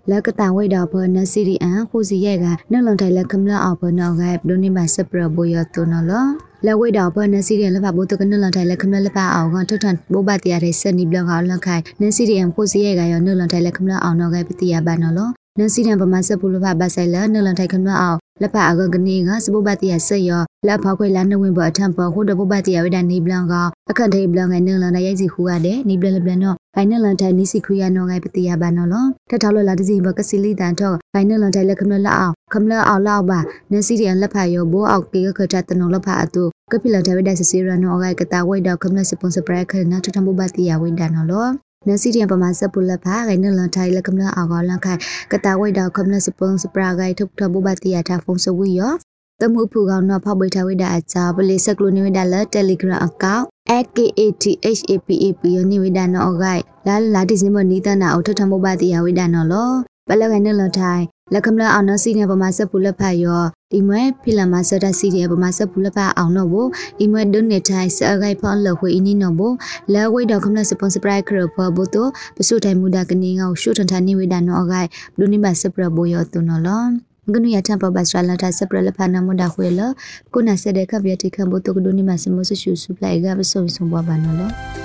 လက်ကတဝိဒါဘနစီရီအန်ခုစီရဲ့ကနလွန်ထိုင်လက်ခမလအောက်ဘနော်ခိုက်ဒိုနီမစပရဘိုယတောနော်လောလက်ဝိဒါဘနစီရီလက်ဖဘိုတကနလွန်ထိုင်လက်ခမလလက်ဖအောက်ကထထဘဘတိယတဲ့စနီဘလကလက်ခိုက်နစီရီအန်ခုစီရဲ့ကရောနလွန်ထိုင်လက်ခမလအောက်နော်ခိုက်ပတိယဘာနော်လောနစီရန်ပမာစပူလဖဘဆိုင်လနလွန်ထိုင်ခမလအောက် လက်ဖအကကနေကစပုဘတိယဆက်ရောလက်ဖောက်ခွေလာနှဝင်ပေါ်အထံပေါ်ဟိုတပုဘတိယဝိဒနေဘလန်ကအခန့်ထိဘလန်ကနလန်ရိုက်စီခူရတဲ့နေဘလန်ဘလန်တော့ဘိုင်နလန်ထိုင်နီစီခရီယာနောငိုင်ပတိယဘာနော်လောထထောက်လလာတစီဘကစီလီတန်တော့ဘိုင်နလန်ထိုင်လက်ခမလအောင်ခမလအောင်လောက်ပါနစီရီလက်ဖာရောဘိုးအောက်ကေခထတနုံလက်ဖာအတူကပိလန်တဝိဒဆစီရနောဂိုင်ကတာဝိဒခမလစပွန်ဆပရက်ခနထထမဘတိယဝိဒနော်လော နစီရီပမာစပူလဖာဂိုင်နလန်ထိုင်လကမလအာဂောလန်ခိုင်ကတာဝိဒါခမလစပွန်စပရာဂိုင်ထုထဘဘတိယာတာဖုန်ဆဝီယောတမှုဖူကောင်တော့ဖောက်ပိထားဝိဒါအချာပလီဆက်ကလိုနေဝိဒါလတယ်လီဂရမ်အကောင့် AKATHAPAP ယနိဝိဒါနောဂိုင်လာလာဒီစင်မနီတနာအောထထမဘတိယဝိဒါနောလောဘလကနလထိုင် လကမလအောင်နစီနေပမာစပူလဖတ်ယောဒီမွဲဖိလမဆဒစီနေပမာစပူလဖတ်အောင်နော်ဘဒီမွဲဒုန်နေထိုင်စအဂိုင်ဖောင်းလခွေအင်းနီနော်ဘလဲဝိဒေါကမလစပွန်စပရိုက်ခရဖဘတိုပစုထိုင်မူဒါကနေငောရှုထန်ထန်နေဝိဒါနော်အဂိုင်ဘလူနိမစပရဘယောတုနော်လောငနုရထပ်ပပစရလာတာစပရလဖနာမဒါခွေလကုနာစတဲ့ခပြတိခံဘတုကဒုနိမစမဆရှုစုပလိုက်ကပစုံစုံဘဘာနော်လော